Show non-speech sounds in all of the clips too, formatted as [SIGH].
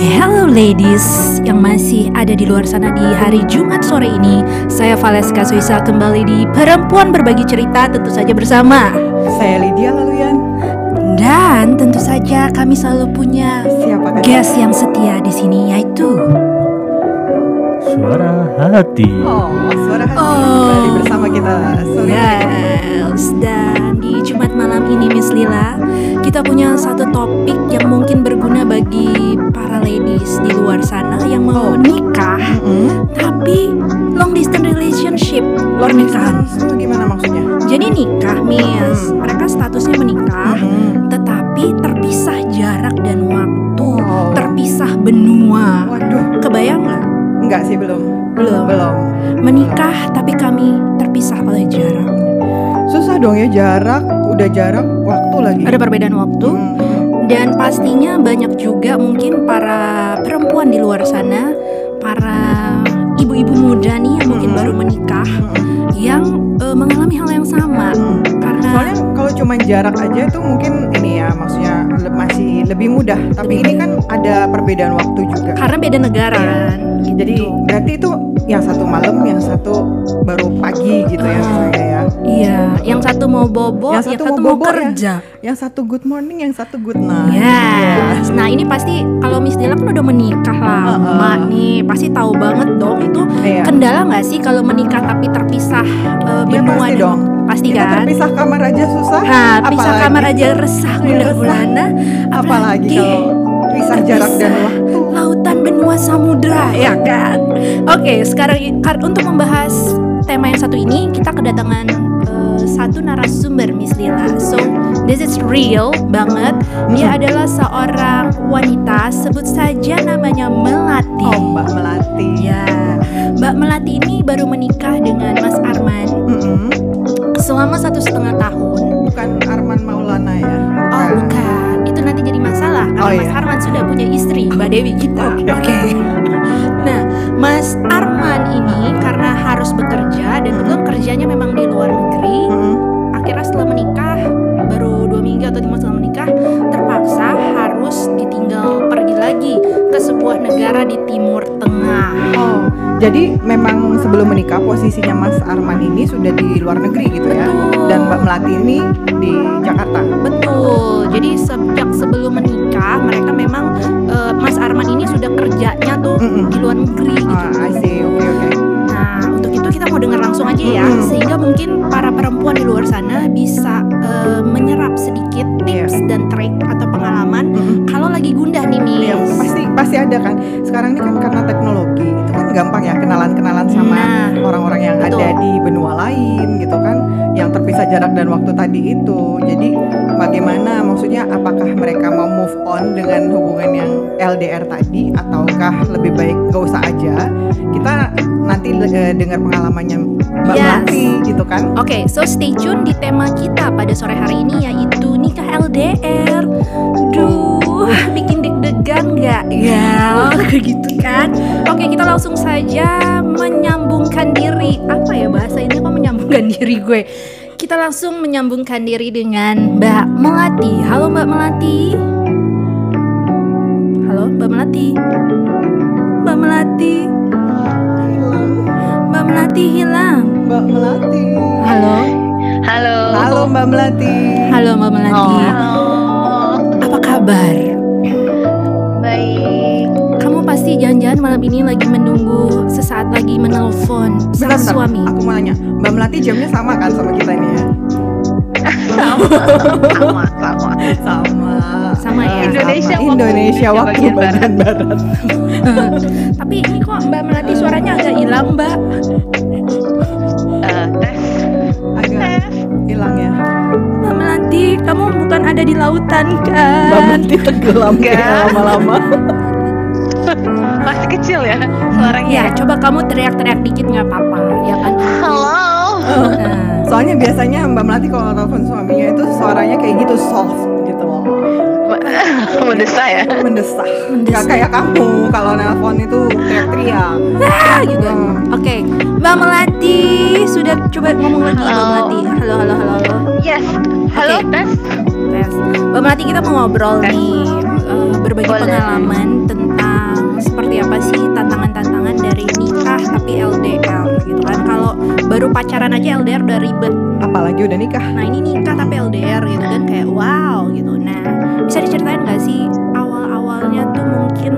Hello ladies yang masih ada di luar sana di hari Jumat sore ini Saya Valeska Suisa kembali di Perempuan Berbagi Cerita tentu saja bersama Saya Lydia Laluyan. Dan tentu saja kami selalu punya Siapa kan? guest yang setia di sini yaitu Suara hati. Oh, suara hati Oh. kembali bersama kita. Sorry. Yes Dan di Jumat malam ini Miss Lila Kita punya satu topik yang mungkin berguna bagi para ladies di luar sana yang mau Oh. nikah Mm-mm. Tapi long distance relationship Pernikahan Itu gimana maksudnya? Jadi nikah Miss Mereka statusnya menikah Mm-mm. Tetapi terpisah jarak dan waktu Oh. Terpisah benua Waduh, Kebayang nggak? enggak sih belum. Belum Belum. Menikah tapi kami terpisah oleh jarak dong ya jarak, udah jarak, waktu lagi. Ada perbedaan waktu Mm-mm. Dan pastinya banyak juga mungkin para perempuan di luar sana, para ibu-ibu muda nih yang mungkin Mm-mm. baru menikah, Mm-mm. yang eh, mengalami hal yang sama. Mm. Karena Soalnya kalau cuma jarak aja itu mungkin ini ya maksudnya le- masih lebih mudah. Tapi Lebih ini kan ada perbedaan waktu juga. karena beda negara Iya. kan. Jadi berarti itu yang satu malam, yang satu baru pagi gitu ya Ah. misalnya ya. Iya, yang satu mau bobo, yang Yang satu, satu mau, mau ya. kerja. Yang satu good morning, yang satu good night. Yes. Nah ini pasti kalau Miss Dila kan udah menikah lah, Heeh. Mak nih pasti tahu banget dong itu Iya. kendala nggak sih kalau menikah tapi terpisah Iya, benua pasti dan- dong. Pasti Kita kan? terpisah kamar aja susah. Nah, pisah apalagi- kamar aja resah Iya, gundah resah. gulana, Apalagi kalau pisah jarak dan waktu. Benua samudra, ya kan? Oke, sekarang untuk membahas tema yang satu ini kita kedatangan eh, satu narasumber Miss Lila. So, this is real banget. Dia Hmm. adalah seorang wanita, sebut saja namanya Melati. Oh, Mbak Melati. Ya, Mbak Melati ini baru menikah dengan Mas Arman Mm-mm. selama satu setengah tahun. Bukan Arman Maulana ya. Oh bukan, nanti jadi masalah karena Oh, Mas iya. Arman sudah punya istri, Mbak Dewi kita. Oke. [LAUGHS] Nah, Mas Arman ini karena harus bekerja dan kebetulan kerjanya memang di luar negeri, Mm-mm. akhirnya setelah menikah baru dua minggu atau lima setelah menikah terpaksa harus ditinggal pergi lagi ke sebuah negara di Timur Tengah. Oh, jadi memang sebelum menikah posisinya Mas Arman ini sudah di luar negeri gitu ya. Betul. Dan Mbak Melati ini di Jakarta. Betul. Jadi sejak memang eh, Mas Arman ini sudah kerjanya tuh Mm-mm. di luar negeri gitu. Ah, I see. Oke, oke. Nah, untuk itu kita mau dengar langsung aja ya, Mm-mm. sehingga mungkin para perempuan di luar sana bisa eh, menyerap sedikit tips dan trik atau pengalaman Mm-mm. kalau lagi gundah nih Miss. Iya, pasti pasti ada kan. Sekarang ini kan karena teknologi itu kan gampang ya kenalan-kenalan sama Nah, orang-orang yang betul. ada di benua lain gitu kan, yang terpisah jarak dan waktu tadi itu. Jadi bagaimana maksudnya apakah mereka mau move on dengan hubungan yang LDR tadi ataukah lebih baik gak usah aja? Kita nanti eh, dengar pengalamannya Mbak Yes. Melati gitu kan. Oke, so stay tune di tema kita pada sore hari ini yaitu nikah LDR. Duh, bikin deg-degan nggak? [LAUGHS] Ya, gitu kan. Oke, kita langsung saja menyambungkan diri. Apa ya bahasa ini kok menyambungkan [LAUGHS] diri gue? Kita langsung menyambungkan diri dengan Mbak Melati. Halo Mbak Melati. Halo Mbak Melati. Mbak Melati. Mbak Melati hilang. Mbak Melati. Halo. Halo. Halo Mbak Melati. Halo Mbak Melati. Oh. Halo. Apa kabar? Pasti jangan-jangan malam ini lagi menunggu sesaat lagi menelpon sang Bentar, bentar. suami. Aku mau nanya, Mbak Melati jamnya sama kan sama kita ini ya? Sama. sama. Sama. Sama. Sama ya. Indonesia Sama. waktu Indonesia waktu bagian bagian barat. [LAUGHS] Tapi ini kok Mbak Melati suaranya agak hilang, Mbak. Eh, tes. Agak hilang ya. Mbak Melati, kamu bukan ada di lautan Mbak kan? Melati tenggelam lama-lama. [LAUGHS] Masih kecil ya suaranya. Ya, coba kamu teriak-teriak dikit nggak apa-apa, ya kan? Halo. [LAUGHS] Nah, Soalnya biasanya Mbak Melati kalau telepon suaminya itu suaranya kayak gitu soft gitu loh. [LAUGHS] Mendesah ya. Mendesah. Mendesah. Gak kayak kamu kalau nelpon itu teriak-teriak. ah, gitu. Hmm. Oke, Mbak Melati sudah coba ngomong lagi Mbak Halo. Melati. Halo, halo, halo, halo. Yes. Halo, Oke. tes. Tes. Mbak Melati kita mau ngobrol nih eh, berbagi Boleh. pengalaman tentang apa sih tantangan-tantangan dari nikah tapi LDR gitu kan? Kalau baru pacaran aja LDR udah ribet. Apalagi udah nikah. Nah ini nikah tapi LDR gitu kan kayak wow gitu. Nah bisa diceritain gak sih awal-awalnya tuh mungkin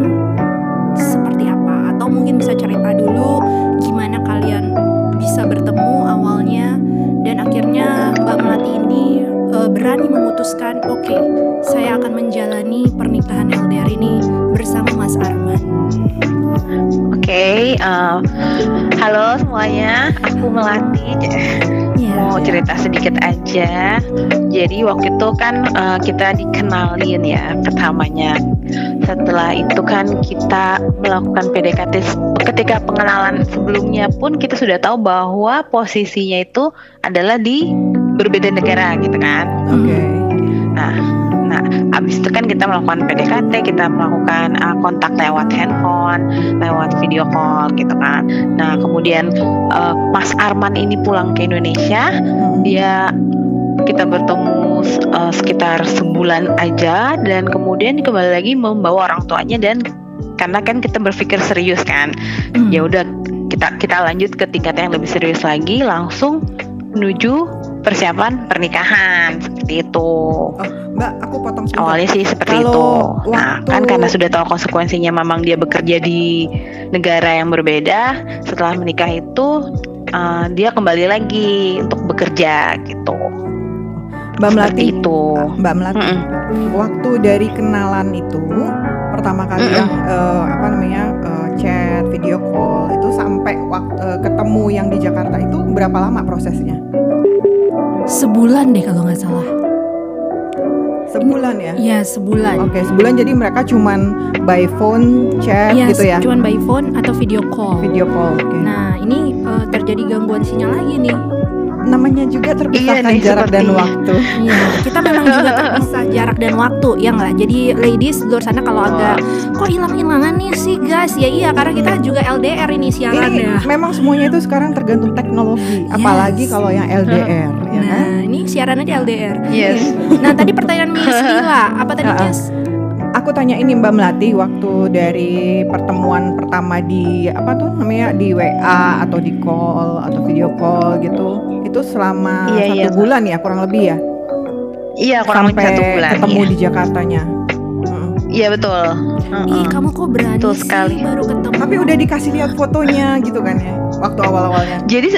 seperti apa? Atau mungkin bisa cerita dulu gimana kalian bisa bertemu awalnya dan akhirnya Mbak Melati ini uh, berani memutuskan oke okay, saya akan menjalani pernikahan LDR ini bersama Mas Arman. Oke, eh, halo semuanya, aku Melati. Ya. Mau cerita sedikit aja. Jadi waktu itu kan eh, kita dikenalin ya pertamanya. Setelah itu kan kita melakukan PDKT. Ketika pengenalan sebelumnya pun kita sudah tahu bahwa posisinya itu adalah di berbeda negara gitu kan. oke Nah, nah, abis itu kan kita melakukan PDKT, kita melakukan uh, kontak lewat handphone, lewat video call gitu kan. Nah, kemudian uh, Mas Arman ini pulang ke Indonesia, Mm-mm. dia kita bertemu uh, sekitar sebulan aja dan kemudian kembali lagi membawa orang tuanya dan karena kan kita berpikir serius kan Hmm. ya udah kita kita lanjut ke tingkat yang lebih serius lagi langsung menuju persiapan pernikahan seperti itu. Mbak aku potong sebentar. Awalnya sih seperti Kalau itu. Nah waktu- kan karena sudah tahu konsekuensinya memang dia bekerja di negara yang berbeda setelah menikah itu uh, dia kembali lagi untuk bekerja gitu. Mbak seperti melati itu. Mbak melati Mm-mm. waktu dari kenalan itu pertama kali Mm-mm. yang eh, apa namanya eh, chat video call itu sampai waktu ketemu yang di Jakarta itu berapa lama prosesnya Sebulan deh kalau nggak salah. sebulan ya Iya sebulan. Oke, sebulan jadi mereka cuman by phone chat Iya, gitu ya. cuman by phone atau video call. Video call. Oke. Nah, ini eh, terjadi gangguan sinyal lagi nih. Namanya juga terpisahkan Iya nih, jarak dan sepertinya. waktu. Iya, kita memang juga terpisah jarak dan waktu, ya nggak? Jadi ladies di luar sana kalau agak kok hilang-hilangan nih sih guys, ya iya karena kita juga LDR ini siarannya. Ini memang semuanya itu sekarang tergantung teknologi, apalagi kalau yang LDR, ya kan? Nah, ini siaran aja LDR. yes Nah, tadi pertanyaan Miss [LAUGHS] Lila, apa tadi. Miss? Aku tanya ini Mbak Melati waktu dari pertemuan pertama di apa tuh namanya di WA atau di call atau video call gitu. Itu selama Iya, satu iya, bulan ya kurang lebih ya. iya kurang lebih sampai satu bulan ketemu iya. di Jakartanya. Mm. iya betul Ih, kamu kok berani Betul sih sekali. baru ketemu? Tapi udah dikasih lihat fotonya gitu kan ya waktu awal-awalnya. jadi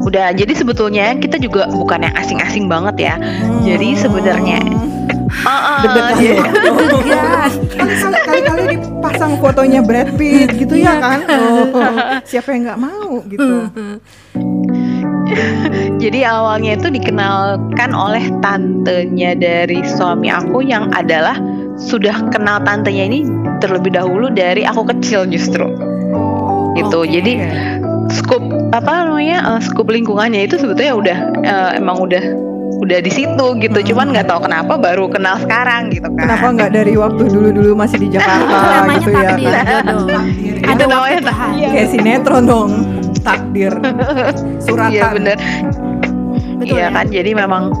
udah jadi sebetulnya kita juga bukan yang asing-asing banget ya Jadi sebenarnya- Ah, ah, Deg-degan jadi- [LAUGHS] ya. Deg-degan. Kali-kali kali-kali dipasang fotonya Brad Pitt gitu ya kan. [LAUGHS] Oh, siapa yang nggak mau gitu. [LAUGHS] Jadi awalnya itu dikenalkan oleh tantenya dari suami aku yang adalah sudah kenal tantenya ini terlebih dahulu dari aku kecil justru Oh, gitu. Oke. Jadi skup apa namanya skup lingkungannya itu sebetulnya udah eh, emang udah udah di situ gitu. Hmm. Cuman nggak tahu kenapa baru kenal sekarang gitu kan. Kenapa nggak dari waktu dulu-dulu masih di Jakarta [LAUGHS] gitu ya? kan? ya. Ada waktu namanya takdir. Kayak sinetron dong. Takdir. Suratan. Iya bener. Betul iya ya? kan jadi memang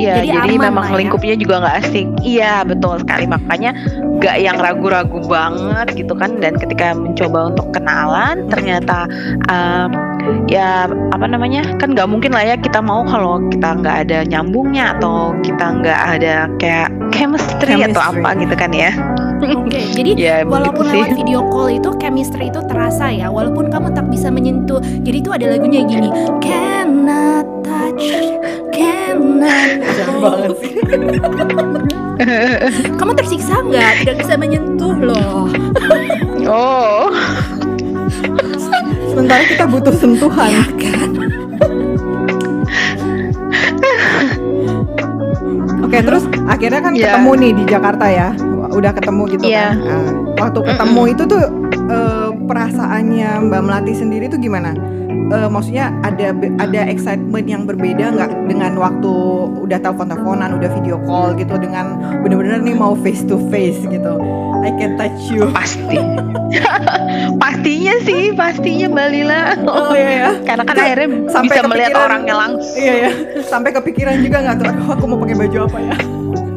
Iya, Jadi jadi, aman memang ya. lingkupnya juga nggak asik. Iya, betul sekali. Makanya nggak yang ragu-ragu banget gitu kan. Dan ketika mencoba untuk kenalan, ternyata um, ya apa namanya kan nggak mungkin lah ya kita mau kalau kita nggak ada nyambungnya atau kita nggak ada kayak chemistry, atau Chemistry. apa gitu kan ya. [LAUGHS] Oke, jadi Ya, walaupun begitu sih. lewat video call itu chemistry itu terasa ya, walaupun kamu tak bisa menyentuh. Jadi itu ada lagunya gini, cannot touch, cannot. [LAUGHS] Sih. [LAUGHS] Kamu tersiksa nggak? Tidak bisa menyentuh loh. Oh, Sementara kita butuh sentuhan. Ya kan? Oke, terus akhirnya kan Iya. ketemu nih di Jakarta ya. Udah ketemu gitu Iya. kan. Nah, waktu ketemu itu tuh eh, perasaannya Mbak Melati sendiri tuh gimana? Eh, maksudnya ada ada excitement yang berbeda nggak dengan waktu udah telepon-teleponan, udah video call gitu dengan bener-bener nih mau face to face gitu. I can touch you. pasti. [LAUGHS] Pastinya sih, pastinya Mbak Lila. Oh iya ya. Karena kan akhirnya sampai bisa melihat kepikiran- orangnya langsung. Iya ya. Sampai kepikiran juga nggak tuh, aku mau pakai baju apa ya?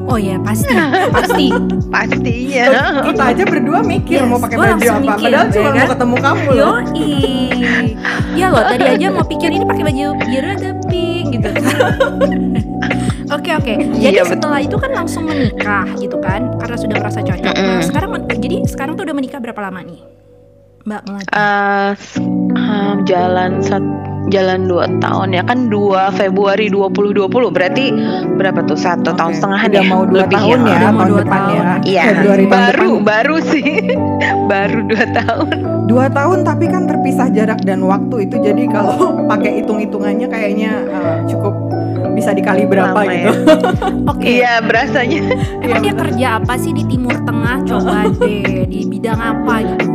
Oh ya pasti, pasti. Pastinya. [LAUGHS] Kita aja berdua mikir Yes, mau pakai baju apa. mikir, Padahal ya cuma kan? mau ketemu kamu loh. Yoi Ya loh tadi aja mau pikir ini pakai baju biru ada pink gitu [LAUGHS] Oke oke Jadi Iya, betul. setelah itu kan langsung menikah gitu kan Karena sudah merasa cocok Nah Mm-mm. sekarang Jadi sekarang tuh udah menikah berapa lama nih Mbak Melati Eh, s- um, jalan sat, jalan dua tahun ya kan 2 Februari 2020 berarti berapa tuh satu tahun Oke, setengah Udah ya mau dua lebih tahun ya, mau tahun dua depan ya. tahun. Iya, Februari tahun baru depan. baru sih, [LAUGHS] baru dua tahun. Dua tahun tapi kan terpisah jarak dan waktu itu jadi kalau [LAUGHS] pakai hitung-hitungannya kayaknya eh, cukup bisa dikali berapa Lama gitu. [LAUGHS] Oke Iya, berasanya. Emang dia kerja apa sih di Timur Tengah Coba deh Di bidang apa gitu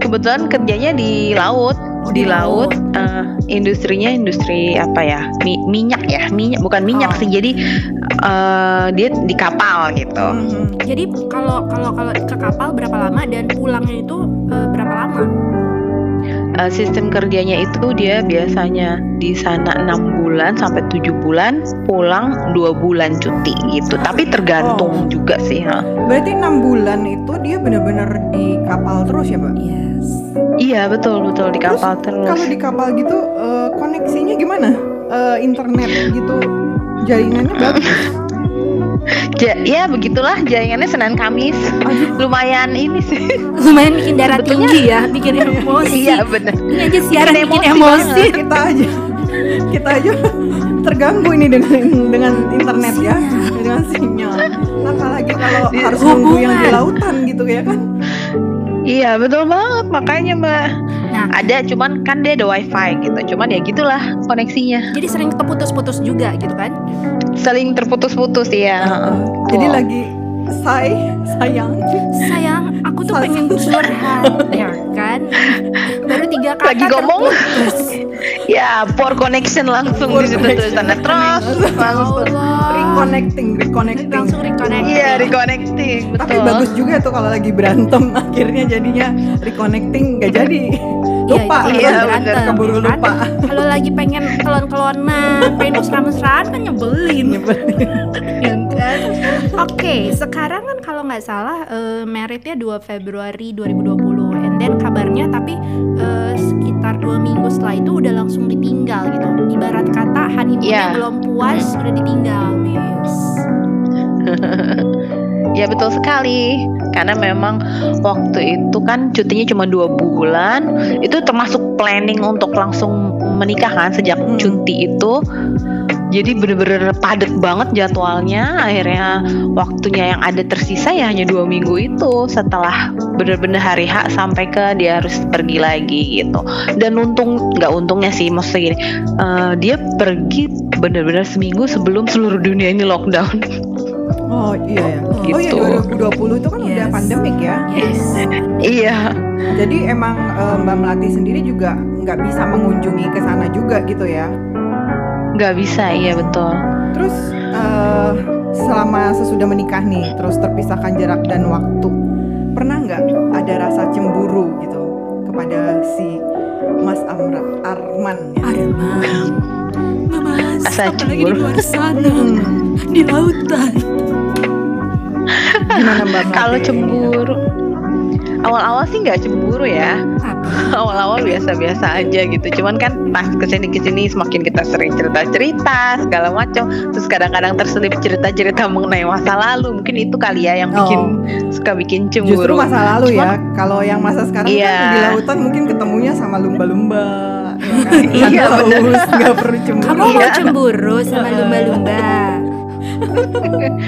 Kebetulan kerjanya di laut, Oh, di laut. laut. eh, industrinya industri apa ya? Mi- minyak ya, minyak bukan minyak Oh. sih. Jadi eh, dia di kapal gitu. Mhm. Jadi kalau kalau kalau ke kapal berapa lama dan pulangnya itu eh, berapa lama? Eh, sistem kerjanya itu dia biasanya di sana enam bulan sampai tujuh bulan, pulang dua bulan cuti gitu. Tapi tergantung juga sih. ha. Berarti enam bulan itu dia benar-benar di kapal terus ya, Mbak? Iya betul betul di Terus kapal terus. Kalau di kapal gitu eh, koneksinya gimana? Eh, internet gitu jaringannya bagus. [LAUGHS] Ja- ya begitulah jaringannya Senin Kamis. Aduh, [LAUGHS] Lumayan ini sih. Lumayan bikin darah Sebetulnya- tinggi ya, bikin [LAUGHS] emosi. iya bener. Ini aja siaran Bikin bikin emosi emosi. kita aja kita aja terganggu ini dengan dengan internet ya, dengan sinyal. Apalagi kalau Di- harus nunggu yang di lautan gitu ya kan? Iya betul banget makanya mbak. Nah. Ada cuman kan dia ada wifi gitu. Cuman ya gitulah koneksinya. Jadi sering keputus-putus juga gitu kan? Saling terputus-putus ya. Jadi Wow. lagi say sayang Sayang, aku tuh Sa- pengen curhat, ya kan? Baru tiga kata Lagi ngomong. terputus. Ya poor connection langsung Poor di situ tulisannya terus langsung. Reconnecting reconnecting. Langsung reconnect. Iya reconnecting betul. Tapi bagus juga tuh kalau lagi berantem [LAUGHS] akhirnya jadinya reconnecting nggak jadi. Iya, Lupa, itu Iya, berantem, keburu lupa. Kalau lagi pengen kelon-kelonan, pengen [LAUGHS] mesra-mesraan kan nyebelin. ya kan? [LAUGHS] Oke, sekarang kan kalau nggak salah eh, meritnya 2 Februari 2020 and then kabarnya tapi eh, sekitar dua minggu setelah itu udah langsung ditinggal gitu. Ibarat kata honeymoonnya Iya. belum puas udah ditinggal, Miss. [LAUGHS] Ya betul sekali karena memang waktu itu kan cutinya cuma dua bulan itu termasuk planning untuk langsung menikah kan sejak Hmm. cuti itu jadi bener-bener padat banget jadwalnya akhirnya waktunya yang ada tersisa ya hanya dua minggu itu setelah bener-bener hari H sampai ke dia harus pergi lagi gitu dan untung nggak untungnya sih maksudnya gini eh, dia pergi bener-bener seminggu sebelum seluruh dunia ini lockdown Oh iya ya. Oh iya Gitu. 2020 itu kan udah Yes. pandemik ya. Yes. iya Jadi emang eh, Mbak Melati sendiri juga nggak bisa mengunjungi ke sana juga gitu ya. Nggak bisa iya betul Terus eh, selama sesudah menikah nih, terus terpisahkan jarak dan waktu, pernah nggak ada rasa cemburu gitu kepada si Mas Amra Arman? Ya? Arman. Mas, Asa apalagi di cemburu. luar sana, di lautan. gimana Mbak Melati? kalau cemburu awal-awal sih nggak cemburu ya awal-awal biasa-biasa aja gitu cuman kan pas ke sini ke sini semakin kita sering cerita-cerita segala macam terus kadang-kadang terselip cerita-cerita mengenai masa lalu mungkin itu kali ya yang bikin suka bikin Justru cemburu masa lalu ya. Kalau yang masa sekarang Iya. kan di lautan mungkin ketemunya sama lumba-lumba. ya kan? [LAUGHS] Iya, paus, nggak perlu cemburu. Kamu mau Iya. cemburu sama lumba-lumba? [LAUGHS]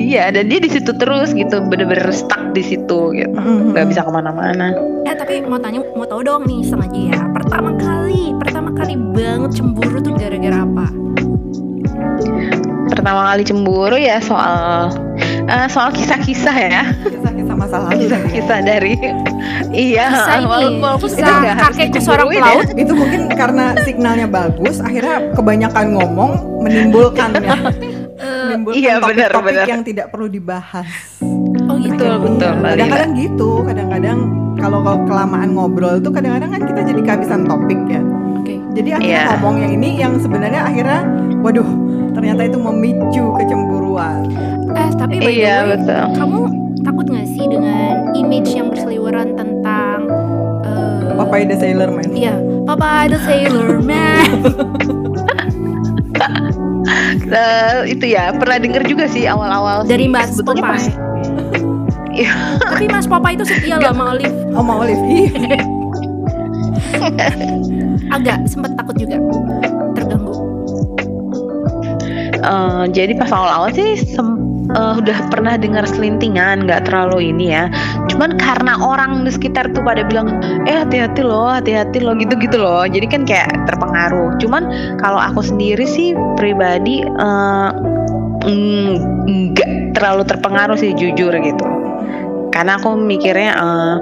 iya dan dia di situ terus gitu bener-bener stuck di situ gitu Mhm. nggak bisa ke mana-mana Eh tapi mau tanya, mau tahu dong nih sengaja ya. Pertama kali, pertama kali banget cemburu tuh gara-gara apa? pertama kali cemburu ya soal eh, soal kisah-kisah ya masa lalu. tadi ya. kisah-kisah dari [LAUGHS] iya Kisah ini, walaupun kisah harus kakekku seorang dicemburuin ya. pelaut. itu mungkin karena signalnya bagus akhirnya kebanyakan ngomong menimbulkan ya Eh, [LAUGHS] menimbulkan iya, benar, topik-topik benar. yang tidak perlu dibahas oh gitu. Betul, betul, kadang-kadang gitu kadang-kadang kalau kalau kelamaan ngobrol tuh kadang-kadang kan kita jadi kehabisan topik ya Oke. jadi akhirnya Iya. ngomong yang ini yang sebenarnya akhirnya waduh ternyata itu memicu kecemburuan Eh tapi by the Iya way, betul. kamu takut nggak dengan image yang berseliweran tentang eh, Popeye the Sailor Man. Iya, Papa the Sailor Man. [LAUGHS] Eh, itu ya pernah denger juga sih awal-awal Dari. Mas Popeye. pas- Iya. Tapi Mas Popeye itu setia loh sama Olive. [LAUGHS] Sama Olive. [LAUGHS] Agak sempet takut juga. Terganggu. Eh, jadi pas awal-awal sih sem- eh, udah pernah dengar selintingan, nggak terlalu ini ya. Cuman karena orang di sekitar tuh pada bilang, eh hati-hati loh, hati-hati loh, gitu-gitu loh. Jadi kan kayak terpengaruh. Cuman kalau aku sendiri sih pribadi eh, mm, nggak terlalu terpengaruh sih jujur gitu. Karena aku mikirnya eh,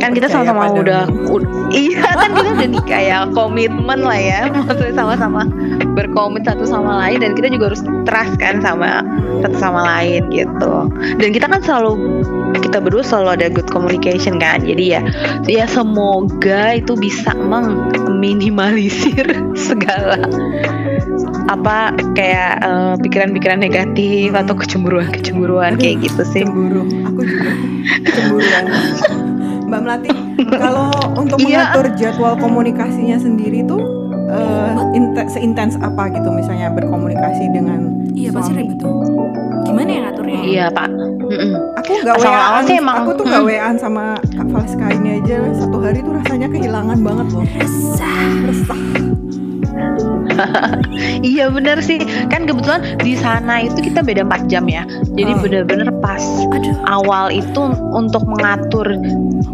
kan kita sama-sama udah, ud- iya kan kita udah nikah ya komitmen lah ya maksudnya sama-sama berkomit satu sama lain dan kita juga harus trust kan sama satu sama lain gitu dan kita kan selalu kita berdua selalu ada good communication kan jadi ya ya semoga itu bisa meminimalisir [LAUGHS] segala apa kayak eh, pikiran-pikiran negatif atau kecemburuan-kecemburuan kayak gitu sih Cemburu. Aku juga [LAUGHS] cemburuan. Mbak Melati, [LAUGHS] kalau untuk Iya. mengatur jadwal komunikasinya sendiri tuh inte- seintens apa gitu misalnya berkomunikasi dengan Iya pasti ribet tuh. Gimana ya ngaturnya? iya pak Mm-mm. Aku nggak sih emang, aku tuh nggak hmm. wean sama Kak Valska ini aja satu hari tuh rasanya kehilangan banget loh. Resah. Resah. [LAUGHS] Iya bener sih kan kebetulan di sana itu kita beda 4 jam ya jadi Oh. bener-bener pas Aduh. awal itu untuk mengatur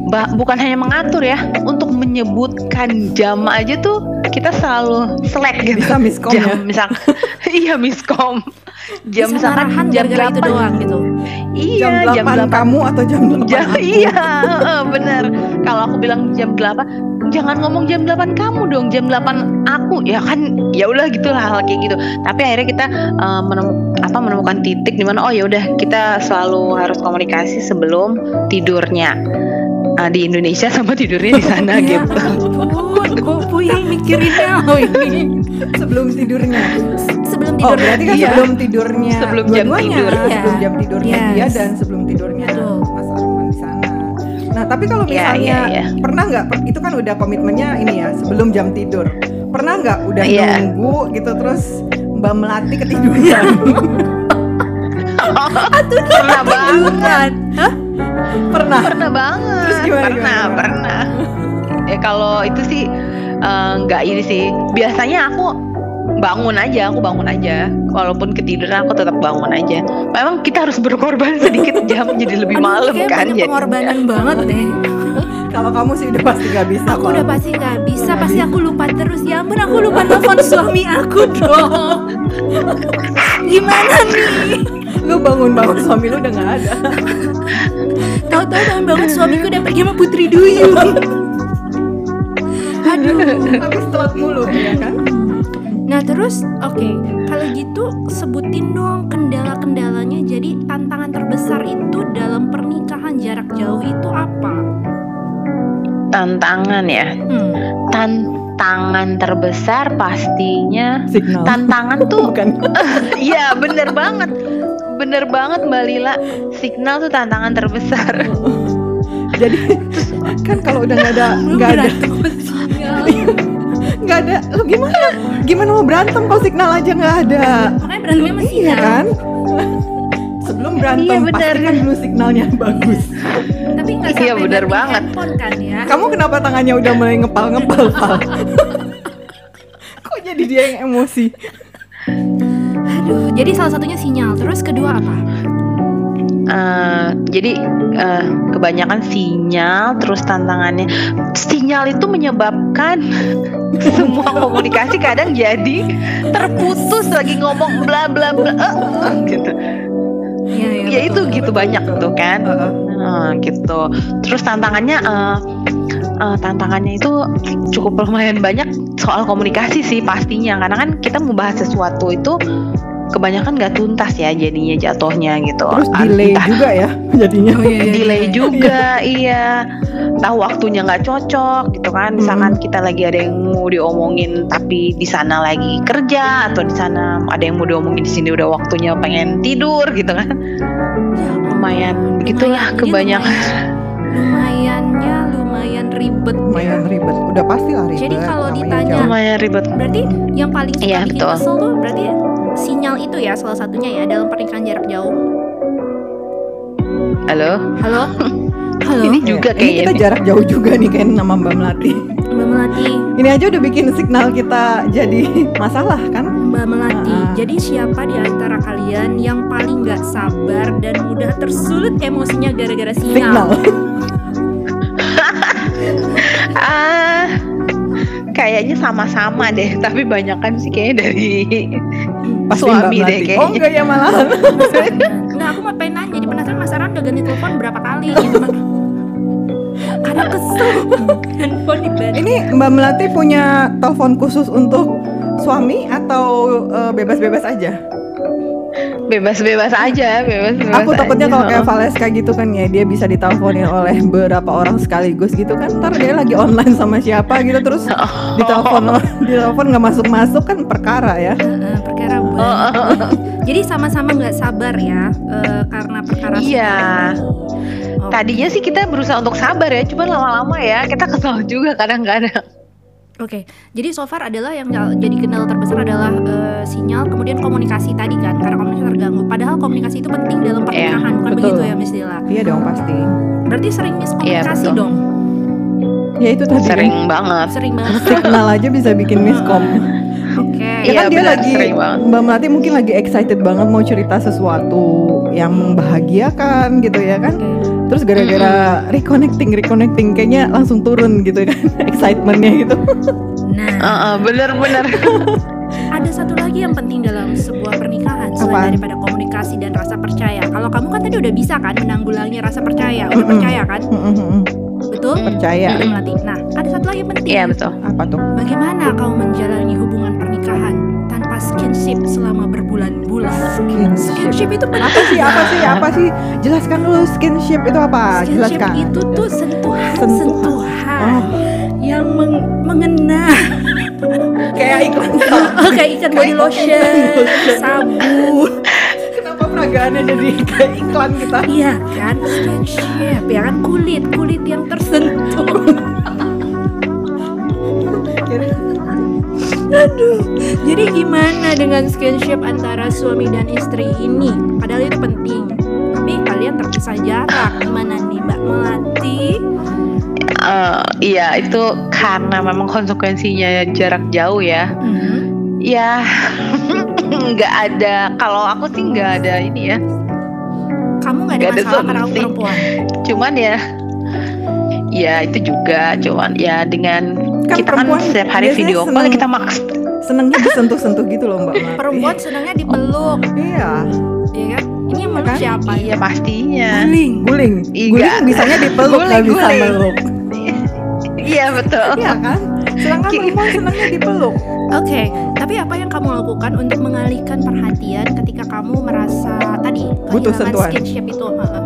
bah, bukan hanya mengatur ya untuk menyebutkan jam aja tuh kita selalu selek gitu Bisa miskom jam ya. misal [LAUGHS] iya miskom jam Bisa misalkan jam gara-gara itu 8 doang gitu. Iya jam 8 kamu atau jam 8 jam aku? iya bener. Kalau aku bilang jam 8 jangan ngomong jam 8 kamu dong jam 8 aku. Ya kan ya udah gitulah hal kayak gitu. Tapi akhirnya kita eh, menemu- apa menemukan titik di mana oh ya udah kita selalu harus komunikasi sebelum tidurnya. Eh, di Indonesia sama tidurnya di sana [LAUGHS] Ya gitu. Ampun, yang mikirinnya loh ini. sebelum tidurnya. Sebelum Oh tidur. berarti kan Iya. sebelum tidurnya Sebelum jam tidur. sebelum Iya. jam tidurnya Yes. dia dan sebelum tidurnya Betul. Mas Arman di sana. Nah tapi kalau Iya, misalnya iya, iya. pernah nggak itu kan udah komitmennya ini ya sebelum jam tidur. Pernah nggak udah Iya. nunggu gitu terus Mbak Melati ketiduran? [LAUGHS] pernah banget Hah? pernah. pernah banget Terus gimana, pernah gimana? pernah ya kalau itu sih eh, nggak ini sih biasanya aku bangun aja aku bangun aja walaupun ketiduran aku tetap bangun aja memang kita harus berkorban [LAUGHS] sedikit jam jadi lebih malam kan banyak jadi pengorbanan banget deh. [LAUGHS] Kalau kamu sih udah pasti nggak bisa. Aku udah pasti nggak bisa, Nggak pasti bisa. aku lupa terus. Ya ampun, aku lupa telepon suami aku dong. [LAUGHS] Gimana nih? Lu bangun-bangun suami lu udah nggak ada. Tahu-tahu bangun-bangun suamiku udah pergi sama Putri Duyung. Aduh. [LAUGHS] Habis telat mulu ya kan? Nah terus, oke, kalau gitu sebutin dong kendala-kendalanya. Jadi tantangan terbesar itu dalam pernikahan jarak jauh itu apa? tantangan ya Hmm. tantangan terbesar pastinya Signal. tantangan tuh [LAUGHS] Bukan. [LAUGHS] iya bener banget bener banget mbak Lila signal tuh tantangan terbesar Jadi kan kalau udah nggak ada nggak ada [LAUGHS] nggak ada lu gimana gimana mau berantem kalau signal aja nggak ada Makanya berantemnya sama iya kan sebelum berantem Iya, benar. pastikan dulu signalnya [LAUGHS] bagus Tapi nggak Iya, ganti banget. handphone kan ya? kamu kenapa tangannya udah mulai ngepal ngepal Pal? [LAUGHS] kok jadi dia yang emosi Aduh, jadi salah satunya sinyal. Terus kedua apa? Eh, jadi eh, kebanyakan sinyal terus tantangannya sinyal itu menyebabkan [LAUGHS] semua komunikasi kadang jadi terputus lagi ngomong bla bla bla eh, eh, gitu Iya, iya. ya itu betul, gitu betul, banyak betul. tuh kan. Nah, gitu terus tantangannya eh, eh, tantangannya itu cukup lumayan banyak soal komunikasi sih pastinya karena kan kita membahas sesuatu itu kebanyakan nggak tuntas ya jadinya jatuhnya gitu terus Entah delay juga ya [LAUGHS] jadinya Oh, iya, iya, delay iya. juga iya tahu waktunya nggak cocok gitu kan misalkan kita lagi ada yang mau diomongin tapi di sana lagi kerja atau di sana ada yang mau diomongin di sini udah waktunya pengen tidur gitu kan Ya, lumayan begitulah Lumayan, jadi kebanyakan lumayannya lumayan ribet. ya. lumayan ribet udah pasti lah ribet Jadi kalau ditanya- jauh. lumayan ribet Berarti yang paling suka Iya, bikin betul. kesel tuh berarti sinyal itu ya salah satunya ya dalam pernikahan jarak jauh. halo Halo? [LAUGHS] Halo? ini juga ini kita kayaknya jarak jauh juga nih kayak nama Mbak Melati Mbak Melati, ini aja udah bikin signal kita jadi [LAUGHS] masalah kan Mbak Melati. Ah. Jadi siapa di antara kalian yang paling nggak sabar dan mudah tersulut emosinya gara-gara signal sinyal? [LAUGHS] ah kayaknya sama-sama deh tapi banyak kan sih kayaknya dari pasti suami deh kayaknya. Oh enggak ya malahan [LAUGHS] Nggak, aku mau pengen nanya. Jadi penasaran Mas Aran udah ganti telepon berapa kali? Gitu kan? Karena kesel. [LAUGHS] Handphone ini Mbak Melati punya telepon khusus untuk suami atau eh, bebas-bebas aja bebas-bebas aja bebas-bebas Aku takutnya kalau kayak Valeska gitu kan ya dia bisa diteleponin oleh beberapa orang sekaligus gitu kan ntar dia lagi online sama siapa gitu terus Oh. [LAUGHS] ditelepon ditelepon nggak masuk masuk kan perkara ya Heeh, perkara Oh, banget. oh, oh. Jadi sama-sama nggak sabar ya eh, karena perkara Iya. Oh, Tadinya sih kita berusaha untuk sabar ya, cuman lama-lama ya kita kesal juga kadang-kadang. Oke, jadi so far adalah yang jadi kendala terbesar adalah eh, sinyal, kemudian komunikasi tadi kan, karena komunikasi terganggu. Padahal komunikasi itu penting dalam pernikahan, bukan betul. begitu ya Miss Dila? iya dong pasti Berarti sering miskomunikasi betul. dong, ya itu tadi Sering banget. sering banget. signal aja bisa bikin miskom Oke, ya Iya, kan dia benar, lagi. Mbak Melati mungkin lagi excited banget mau cerita sesuatu yang membahagiakan gitu ya kan terus gara-gara reconnecting reconnecting kayaknya langsung turun gitu kan [LAUGHS] excitementnya gitu Nah, Heeh, bener-bener. [LAUGHS] ada satu lagi yang penting dalam sebuah pernikahan selain Apaan? daripada komunikasi dan rasa percaya. Kalau kamu kan tadi udah bisa kan menanggulangi rasa percaya, udah Mm-mm. percaya kan, Mm-mm-mm. betul? percaya. Nah, ada satu lagi yang penting. Iya betul. apa tuh Bagaimana kau menjalani hubungan pernikahan tanpa skinship selama berbulan-bulan? Skinship. Skinship itu penting. apa sih apa sih apa sih jelaskan dulu skinship itu apa Skinship jelaskan itu tuh sentuhan, Sentuhan. sentuhan, Oh. yang meng- mengena. kayak iklan [LAUGHS] Oh, kayak ikan body lotion, sabun. kenapa peragaannya jadi kayak iklan kita Iya kan, skinship ya kan kulit kulit yang tersentuh. [LAUGHS] Aduh, jadi gimana dengan skinship antara suami dan istri ini? Padahal itu penting. Tapi kalian terpisah jarak. Gimana nih Mbak Melati? Eh, iya itu karena memang konsekuensinya jarak jauh ya. Hmm. Ya [LAUGHS] nggak ada. Kalau aku sih nggak ada ini ya. Kamu nggak ada ada masalah karena aku perempuan. Cuman ya, ya itu juga. Cuman ya dengan Kan kita kan perempuan setiap hari video call seneng- kita maks. senengnya disentuh-sentuh gitu loh mbak. Perempuan senangnya dipeluk, iya ya kan? Ini yang meluk Kan? siapa? Iya pastinya. Guling. guling Iya. guling bisanya dipeluk nggak Guling, bisa guling. meluk [LAUGHS] Iya betul. iya kan sedangkan perempuan senengnya dipeluk Oke, tapi apa yang kamu lakukan untuk mengalihkan perhatian ketika kamu merasa tadi Butuh kehilangan sentuhan. skinship itu? Heeh.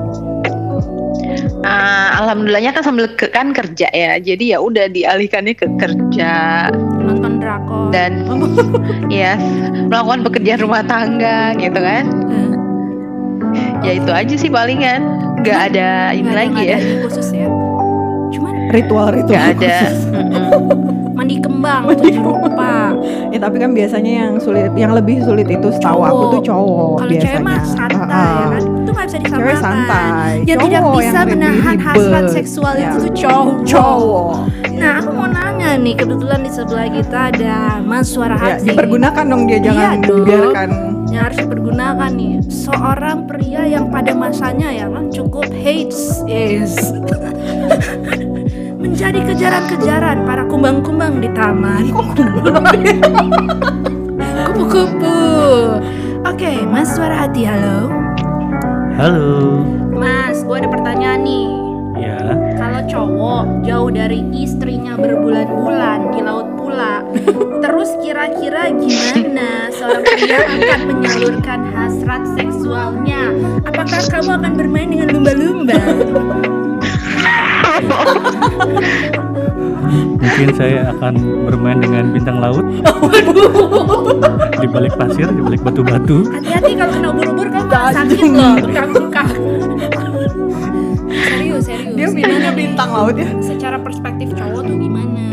Ah, alhamdulillahnya kan sambil ke, kan kerja ya. Jadi ya udah dialihkannya ke kerja Nonton drakor. dan [LAUGHS] ya melakukan pekerjaan rumah tangga gitu kan. Eh, Ya itu aja sih palingan. Nggak ada ini ada- lagi ya. ada ini khusus ya. Cuman ritual-ritual Nggak ada. khusus. Mm-mm. [LAUGHS] mandi kembang tujuh rupa. ya tapi kan biasanya yang sulit yang lebih sulit itu setahu aku tuh cowok Kalau biasanya cewek mah santai Ah, ya ah. kan. Itu nggak bisa cewek disamakan. santai. Yang tidak Cowok bisa yang menahan hasrat seksual Ya. itu tuh cowok. cowok. Nah, aku mau nanya nih, kebetulan di sebelah kita ada Mas Suara ya, Hati. dipergunakan dong dia jangan Iya biarkan yang harus dipergunakan nih seorang pria yang pada masanya ya kan cukup hates is [LAUGHS] menjadi kejaran-kejaran para kumbang-kumbang di taman. Kupu-kupu. Oke mas suara hati halo Halo. mas gua ada pertanyaan nih Ya. kalau cowok jauh dari istrinya berbulan-bulan di laut pula terus kira-kira gimana seorang pria akan menyalurkan hasrat seksualnya apakah kamu akan bermain dengan lumba-lumba [LAUGHS] Mungkin saya akan bermain dengan bintang laut di balik pasir, di balik batu-batu. Hati-hati kalau kena ubur-ubur kamu malah sakit loh, bengkak-bengkak. serius, serius. Dia nih? bintang laut ya. Secara perspektif cowok tuh gimana?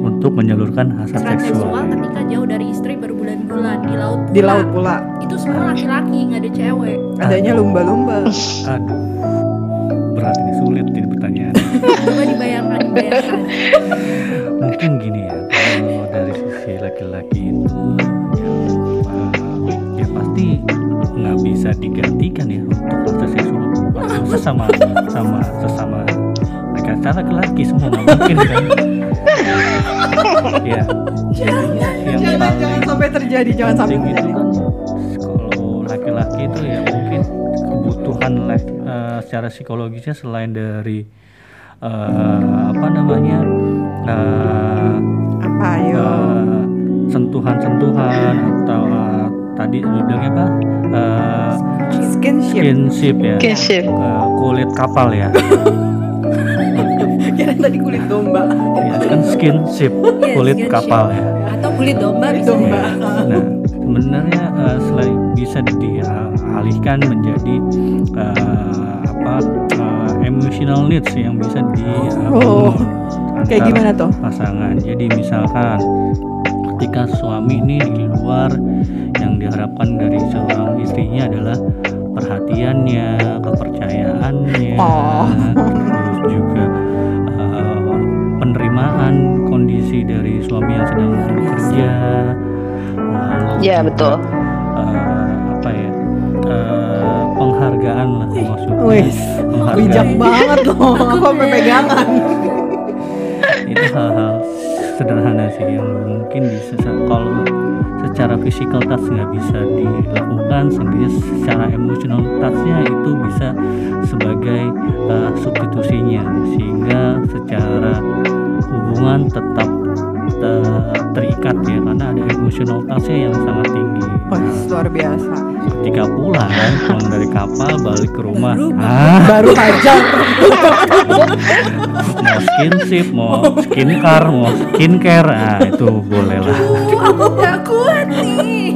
untuk menyalurkan hasrat seksual seksual. ketika jauh dari istri berbulan-bulan di laut Di pula. laut pula. Itu semua laki-laki, nggak ada cewek. Adanya lumba-lumba. Aduh, berat ini sulit ini pertanyaan. Coba. Mungkin gini ya, kalau dari sisi laki-laki itu ya, pasti nggak bisa digantikan ya untuk hasrat seksual sesama sama sesama laki-laki laki-laki semua nggak mungkin kan. ya, jadinya yang Jangan, paling jangan sampai terjadi, jangan sampai penting itu terjadi. kan kalau laki-laki itu ya mungkin kebutuhan eh, secara psikologisnya selain dari eh, apa namanya eh, Apa ayo? eh, sentuhan-sentuhan atau eh, tadi lu bilangnya apa Eh, Skinship. skinship ya Kinship. Eh, kulit kapal ya [LAUGHS] Kira tadi kulit domba. ya kan skinship Yes, kulit skinship. kapal ya Atau kulit domba bisa. domba. Nah, sebenarnya eh, selain bisa dialihkan menjadi eh, apa emotional needs yang bisa di eh, Oh, penuhi Kayak gimana tuh? pasangan. Jadi misalkan ketika suami ini di luar yang diharapkan dari seorang istrinya adalah perhatiannya, kepercayaannya, Oh. terus juga eh, penerimaan kondisi dari suami yang sedang bekerja. Ya, betul. Penghargaan lah maksudnya. Penghargaan. bijak banget loh. [LAUGHS] Aku sampai pegangan. itu hal-hal sederhana sih yang mungkin bisa kalau secara physical touch nggak bisa dilakukan sehingga secara emotional touchnya itu bisa sebagai uh, substitusinya sehingga secara hubungan tetap uh, terikat ya karena ada emotional touchnya yang sangat tinggi Wah, luar biasa. Ketika pulang pulang dari kapal balik ke rumah Baru- ah Baru aja. mau skinship mau skincare mau skincare ah itu boleh lah aku nggak kuat nih.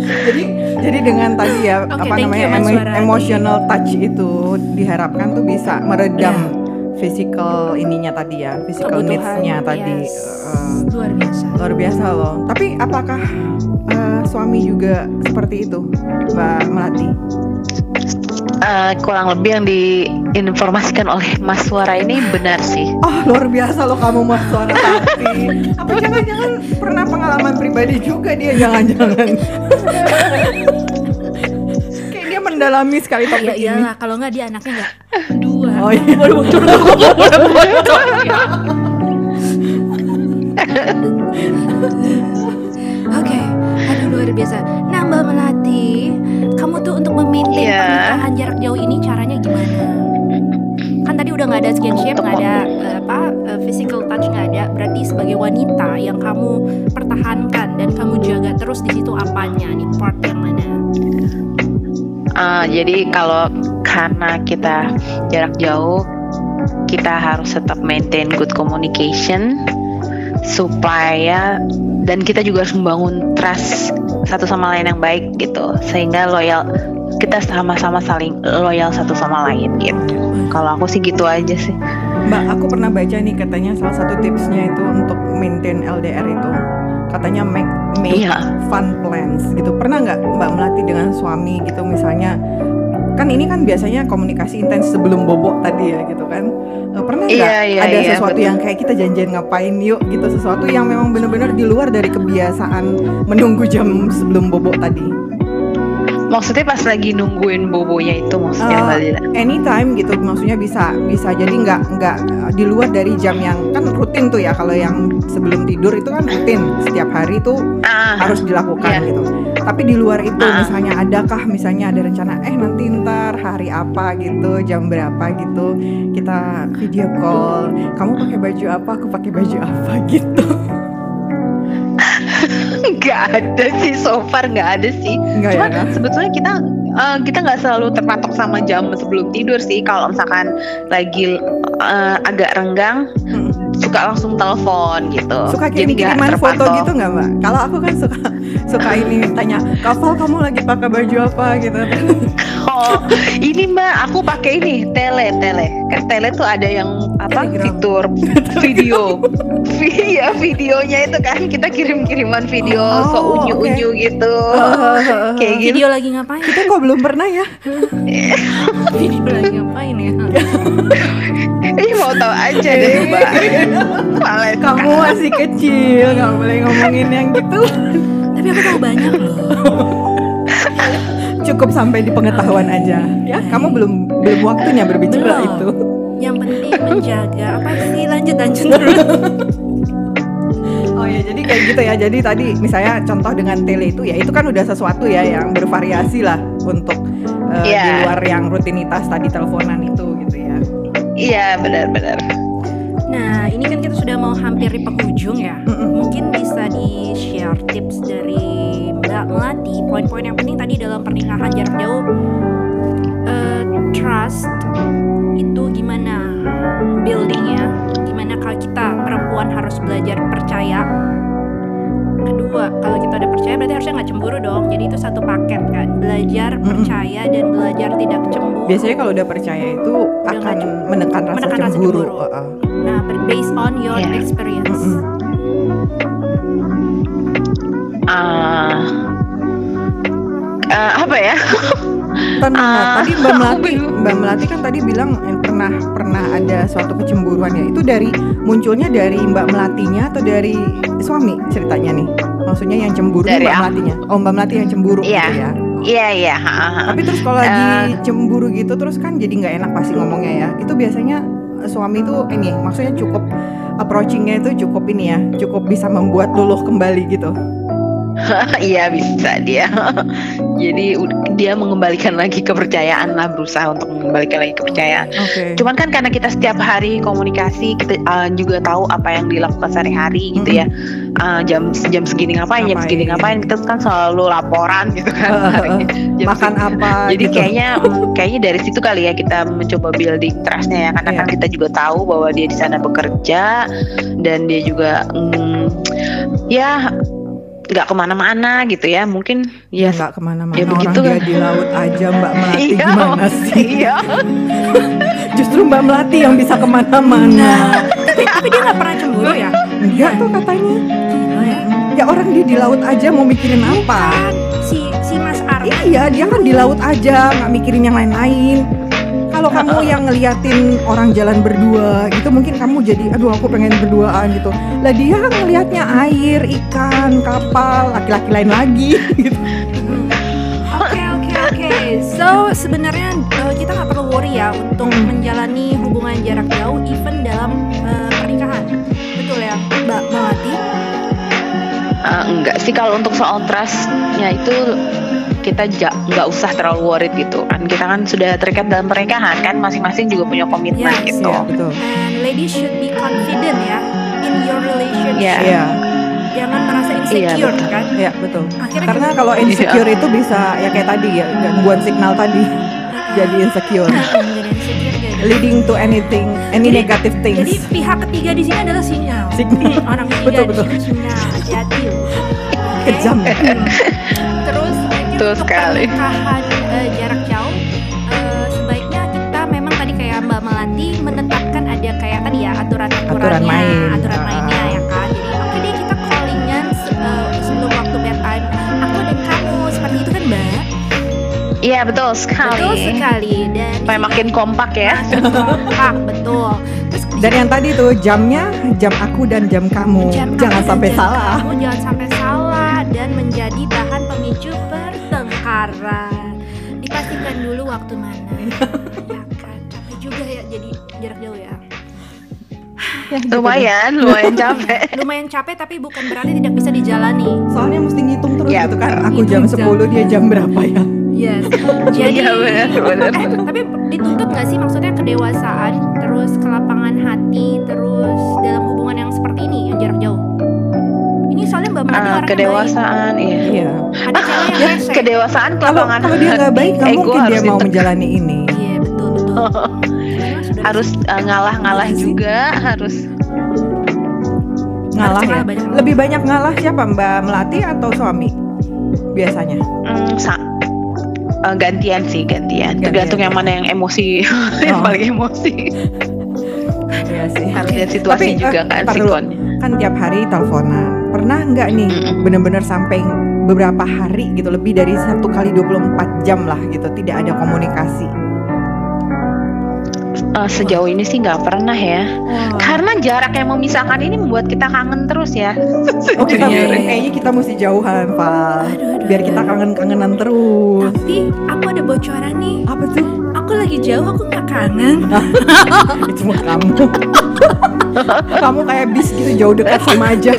jadi jadi dengan tadi ya Oke, apa namanya you, emo- Suaradi. emotional touch itu diharapkan tuh bisa meredam Iya. Physical ininya tadi ya physical needs-nya tadi. Yes. Eh, luar biasa. luar biasa loh. Tapi apakah eh, suami juga seperti itu mbak melati? Eh, kurang lebih yang diinformasikan oleh Mas Suara ini benar sih. oh luar biasa loh kamu mas suara. Hati apa jangan-jangan pernah pengalaman pribadi juga dia jangan-jangan. [LAUGHS] Kayak dia mendalami sekali Ya topik ini. iyalah, kalau nggak dia anaknya nggak dua. oh iya [LAUGHS] Oke, aduh luar biasa. Nah Mbak Melati, kamu tuh untuk memaintain Iya. pernikahan jarak jauh ini caranya gimana? Kan tadi udah nggak ada skinship, nggak ada eh, apa eh, physical touch nggak ada. Berarti sebagai wanita yang kamu pertahankan dan kamu jaga terus di situ apanya nih part yang mana? Eh, jadi kalau karena kita jarak jauh, kita harus tetap maintain good communication supaya dan kita juga harus membangun trust satu sama lain yang baik gitu sehingga loyal kita sama-sama saling loyal satu sama lain gitu. Kalau aku sih gitu aja sih. Mbak, aku pernah baca nih katanya salah satu tipsnya itu untuk maintain LDR itu katanya make make Iya. fun plans gitu. Pernah nggak Mbak suami gitu misalnya kan ini kan biasanya komunikasi intens sebelum bobok tadi ya gitu kan. Eh, Pernah nggak Iya, iya, ada iya, sesuatu betul. yang kayak kita janjian ngapain yuk gitu sesuatu yang memang benar-benar di luar dari kebiasaan menunggu jam sebelum bobok tadi. Maksudnya pas lagi nungguin bobonya itu maksudnya Eh, Lila? anytime gitu maksudnya bisa bisa jadi nggak nggak uh, di luar dari jam yang kan rutin tuh ya kalau yang sebelum tidur itu kan rutin setiap hari itu Ah, harus dilakukan Iya. gitu tapi di luar itu Ah. misalnya adakah misalnya ada rencana eh nanti ntar hari apa gitu jam berapa gitu kita video call kamu pakai baju apa aku pakai baju apa [LAUGHS] gitu nggak ada sih so far nggak ada sih Nggak ya, Cuman kan? sebetulnya kita eh, kita nggak selalu terpatok sama jam sebelum tidur sih kalau misalkan lagi eh, agak renggang Mm. Suka langsung telepon gitu. Suka Jadi nggak kirim-kiriman foto gitu nggak mbak? Kalau aku kan suka suka ini tanya, Kafal kamu lagi pakai baju apa gitu. [LAUGHS] Oh, ini mbak, aku pakai ini tele tele. Kan tele tuh ada yang apa Telegram. fitur [LAUGHS] video, iya videonya itu kan kita kirim kiriman video Oh, so unyu unyu gitu. [LAUGHS] Kayak gitu. Video lagi ngapain? Kita kok belum pernah ya? [LAUGHS] Video lagi ngapain ya? Ih mau tahu aja deh mbak. Malah Kamu masih kecil, nggak boleh ngomongin yang gitu. Tapi aku tahu banyak loh. Cukup sampai di pengetahuan aja. Ya, kamu belum belum waktunya berbicara Belum. itu. Yang penting menjaga apa sih? Lanjut lanjut terus. [LAUGHS] Oh ya, jadi kayak gitu ya. Jadi tadi misalnya contoh dengan tele itu ya itu kan udah sesuatu ya yang bervariasi lah untuk eh, Iya. di luar yang rutinitas tadi teleponan itu gitu ya. Iya benar-benar. Nah, ini kan kita sudah mau hampir di penghujung ya. Mm-mm. Mungkin bisa di-share tips dari Mbak Melati, poin-poin yang penting tadi dalam pernikahan jarak jauh. Eh, trust itu gimana buildingnya? Gimana kalau kita perempuan harus belajar percaya? Kedua, kalau kita udah percaya berarti harusnya nggak cemburu dong. Jadi itu satu paket kan. Belajar percaya dan belajar tidak cemburu. Biasanya kalau udah percaya itu Udah akan nggak cem- menekan rasa menekan rasa cemburu. cemburu. Heeh. Nah, based on your Iya. experience. Mm-mm. Ah, eh, apa ya? Ah, tadi Mbak Melati, bingung. Mbak Melati kan tadi bilang eh, pernah pernah ada suatu kecemburuan ya. Itu dari munculnya dari Mbak Melatinya atau dari suami ceritanya nih? Maksudnya yang cemburu Dari Mbak aku. Melatinya. Oh, Mbak Melati yang cemburu Iya. gitu ya. Iya iya. Tapi terus kalau lagi cemburu gitu terus kan jadi nggak enak pasti ngomongnya ya. Itu biasanya eh, suami itu ini maksudnya cukup approachingnya itu cukup ini ya, cukup bisa membuat luluh kembali gitu. [LAUGHS] Iya bisa dia. [LAUGHS] Jadi dia mengembalikan lagi kepercayaan lah berusaha untuk mengembalikan lagi kepercayaan. Oke. Cuman kan karena kita setiap hari komunikasi kita uh, juga tahu apa yang dilakukan sehari-hari gitu ya. Uh, jam jam segini ngapain, jam segini Ngapain. ngapain kita kan selalu laporan gitu kan. [LAUGHS] Jam Makan segini. apa Jadi gitu. kayaknya mm, kayaknya dari situ kali ya kita mencoba building trustnya ya karena Iya. kan kita juga tahu bahwa dia di sana bekerja dan dia juga mm, ya nggak ke mana-mana gitu ya. Mungkin ya nggak ke mana-mana Ya, orang begitu dia kan. di laut aja Mbak Melati Iya, gimana sih? Iya. [LAUGHS] Justru Mbak Melati yang bisa ke mana-mana. Tapi tapi dia nggak pernah cemburu ya? Enggak. Tuh katanya. Gila ya ya orang dia di laut aja mau mikirin apa? Kan si si Mas Arman. Iya dia kan di laut aja nggak mikirin yang lain-lain kalau [LAUGHS] kamu yang ngeliatin orang jalan berdua gitu mungkin kamu jadi aduh aku pengen berduaan gitu lah dia ngelihatnya air ikan kapal laki-laki lain lagi [LAUGHS] gitu Oke oke oke. So sebenarnya eh, kita nggak perlu worry ya untuk Hmm. menjalani hubungan jarak jauh even dalam eh, pernikahan. Betul ya, Mbak Melati? Eh, enggak sih kalau untuk soal trustnya itu kita ja- nggak usah terlalu worried gitu kan kita kan sudah terikat dalam pernikahan kan masing-masing juga punya komitmen Yes, gitu Iya, betul And ladies should be confident ya in your relationship. Iya. iya Jangan merasa insecure betul. kan. iya betul Akhirnya karena kita- kalau insecure itu bisa ya kayak tadi ya gangguan signal tadi jadi insecure [LAUGHS] Jadi jadi. leading to anything any Jadi- negative Jadi things pihak ketiga di sini adalah sinyal. Signal. Orang ketiga Betul, di betul. sinyal. Hati-hati. Oke? kejam [LAUGHS] Terus Betul untuk sekali. pernikahan eh, jarak jauh eh, sebaiknya kita memang tadi kayak Mbak Melati menetapkan ada kayak tadi ya aturan-aturannya, Aturan main. aturan Ah. mainnya ya kan. Jadi oke deh kita callingan eh, sebelum waktu bedtime. Aku dan kamu seperti itu kan Mbak. iya betul sekali Betul sekali dan supaya makin kompak ya makin kompak betul. Terus dan yang tadi tuh jamnya jam aku dan jam kamu jam jangan sampai jam salah kamu jangan sampai salah pertengkaran dipastikan dulu waktu mana. [LAUGHS] Ya kan. Capek juga ya jadi jarak jauh ya. Ya, gitu lumayan lumayan capek. [LAUGHS] Lumayan capek tapi bukan berarti tidak bisa dijalani. Soalnya mesti ngitung terus Ya, gitu kan. aku jam Ngitung jam. 10 dia jam berapa ya? Yes. [LAUGHS] Jadi iya benar benar. eh, tapi dituntut nggak sih? Maksudnya kedewasaan terus kelapangan hati terus dalam hubungan yang seperti ini yang jarak jauh mbak Melati Ah, orangnya kedewasaan iya iya baik ada cewek yang Ya, [LAUGHS] rese kedewasaan kalau kelapangan kalau dia nggak baik [LAUGHS] nggak mungkin dia mau ditekan. menjalani ini iya betul betul [LAUGHS] harus uh, ngalah-ngalah Iya sih. juga harus Ngalah ya. Lebih banyak ngalah siapa Mbak Melati atau suami? Biasanya. Hmm, sa- eh, gantian sih gantian. Gantian. Tergantung yang mana yang emosi, yang Oh. paling emosi. Iya sih. Harus lihat situasi Tapi, juga eh, kan sikonnya. Kan tiap hari teleponan. Pernah nggak nih bener-bener sampai beberapa hari gitu lebih dari satu kali 24 jam lah gitu tidak ada komunikasi. Eh, sejauh ini sih nggak pernah ya. Karena jarak yang memisahkan ini membuat kita kangen terus ya. Oh kita Iya, iya, iya. kayaknya kita mesti jauhan Pak. Aduh, aduh, Biar aduh. kita kangen-kangenan terus. Tapi aku ada bocoran nih. Apa tuh? Aku lagi jauh, aku nggak kangen. [LAUGHS] Itu mah kamu. [LAUGHS] kamu kayak bis gitu jauh dekat sama aja. [LAUGHS]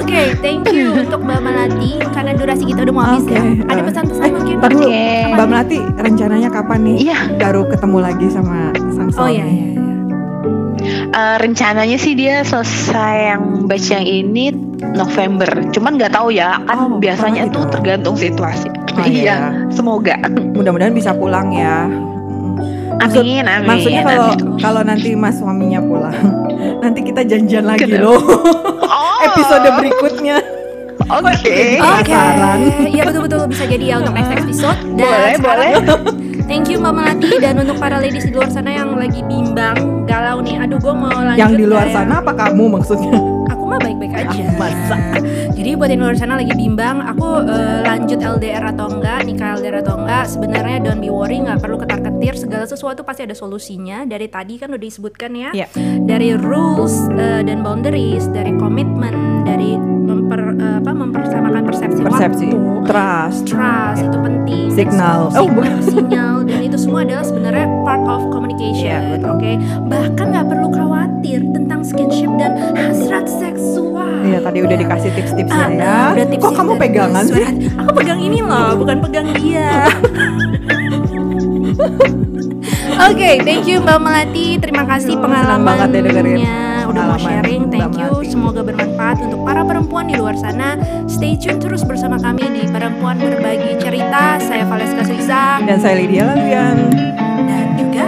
Oke, thank you untuk Mbak Melati karena durasi kita udah mau habis Oke, ya. Ada eh. pesan-pesan mungkin? Ntar dulu, Oke. Mbak Melati rencananya kapan nih? Iya. Baru ketemu lagi sama sang Oh suami. iya iya. iya. Eh, rencananya sih dia selesai yang batch yang ini November. Cuman nggak tahu ya, kan Oh, biasanya gitu. tergantung situasi. Oh, iya. iya, semoga. Mudah-mudahan bisa pulang ya. Maksud- Amin, amin. Maksudnya kalau amin. kalau nanti mas suaminya pulang, [LAUGHS] nanti kita janjian lagi Kenapa? loh. Oh, [LAUGHS] Episode berikutnya. Oke. Jadi- Oke, Penasaran. iya betul-betul bisa jadi ya untuk next episode. Dan Boleh, sekarang, boleh. Thank you Mbak Melati dan untuk para ladies di luar sana yang lagi bimbang, galau nih. Aduh, gue mau lanjut. Yang di luar ya? sana apa kamu maksudnya? Mah baik-baik aja. Masa? [LAUGHS] Jadi buat yang luar sana lagi bimbang, aku eh, lanjut LDR atau enggak, nikah LDR atau enggak, sebenarnya don't be worry, nggak perlu ketar-ketir, segala sesuatu pasti ada solusinya. Dari tadi kan udah disebutkan ya, Iya. dari rules eh, dan boundaries, dari komitmen, dari memper eh, apa mempersamakan persepsi, Persepsi, waktu, trust. trust itu penting, Signal. Oh, bukan. sinyal dan itu semua adalah sebenarnya part of communication, Iya, betul. oke? Bahkan nggak perlu khawatir tentang skinship dan hasrat seksual. Iya tadi udah dikasih tips-tipsnya Ah, ya. udah tips Kok kamu pegangan sih? Aku pegang ini loh, bukan pegang dia. [LAUGHS] Oke, thank you Mbak Melati. Terima kasih senang banget dengerin pengalamannya. Udah mau sharing. Thank you. Semoga bermanfaat untuk para perempuan di luar sana. Stay tune terus bersama kami di Perempuan Berbagi Cerita. Saya Valeska Suiza Dan saya Lydia Laluyan. dan juga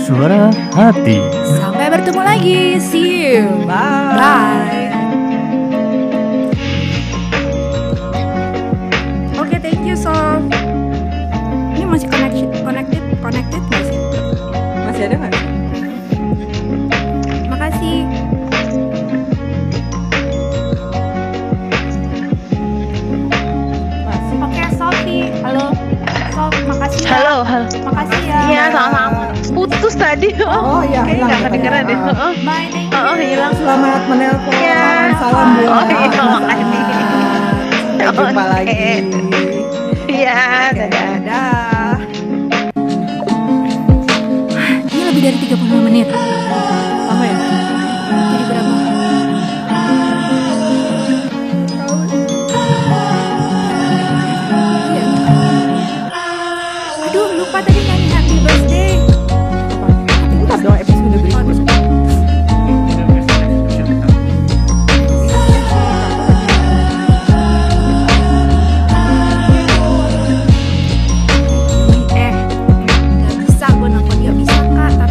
Suara hati. sampai bertemu lagi. See you. Bye. Bye. Tadi. Oh iya, Kayaknya hilang nggak ya kedengeran deh. Heeh. Bye, thank you. Heeh, hilang. Selamat menelpon. Iya. Salam buat Oh, iya, makasih. Sampai jumpa Oke. lagi. Iya, dadah. dadah. Ini lebih dari 35 menit.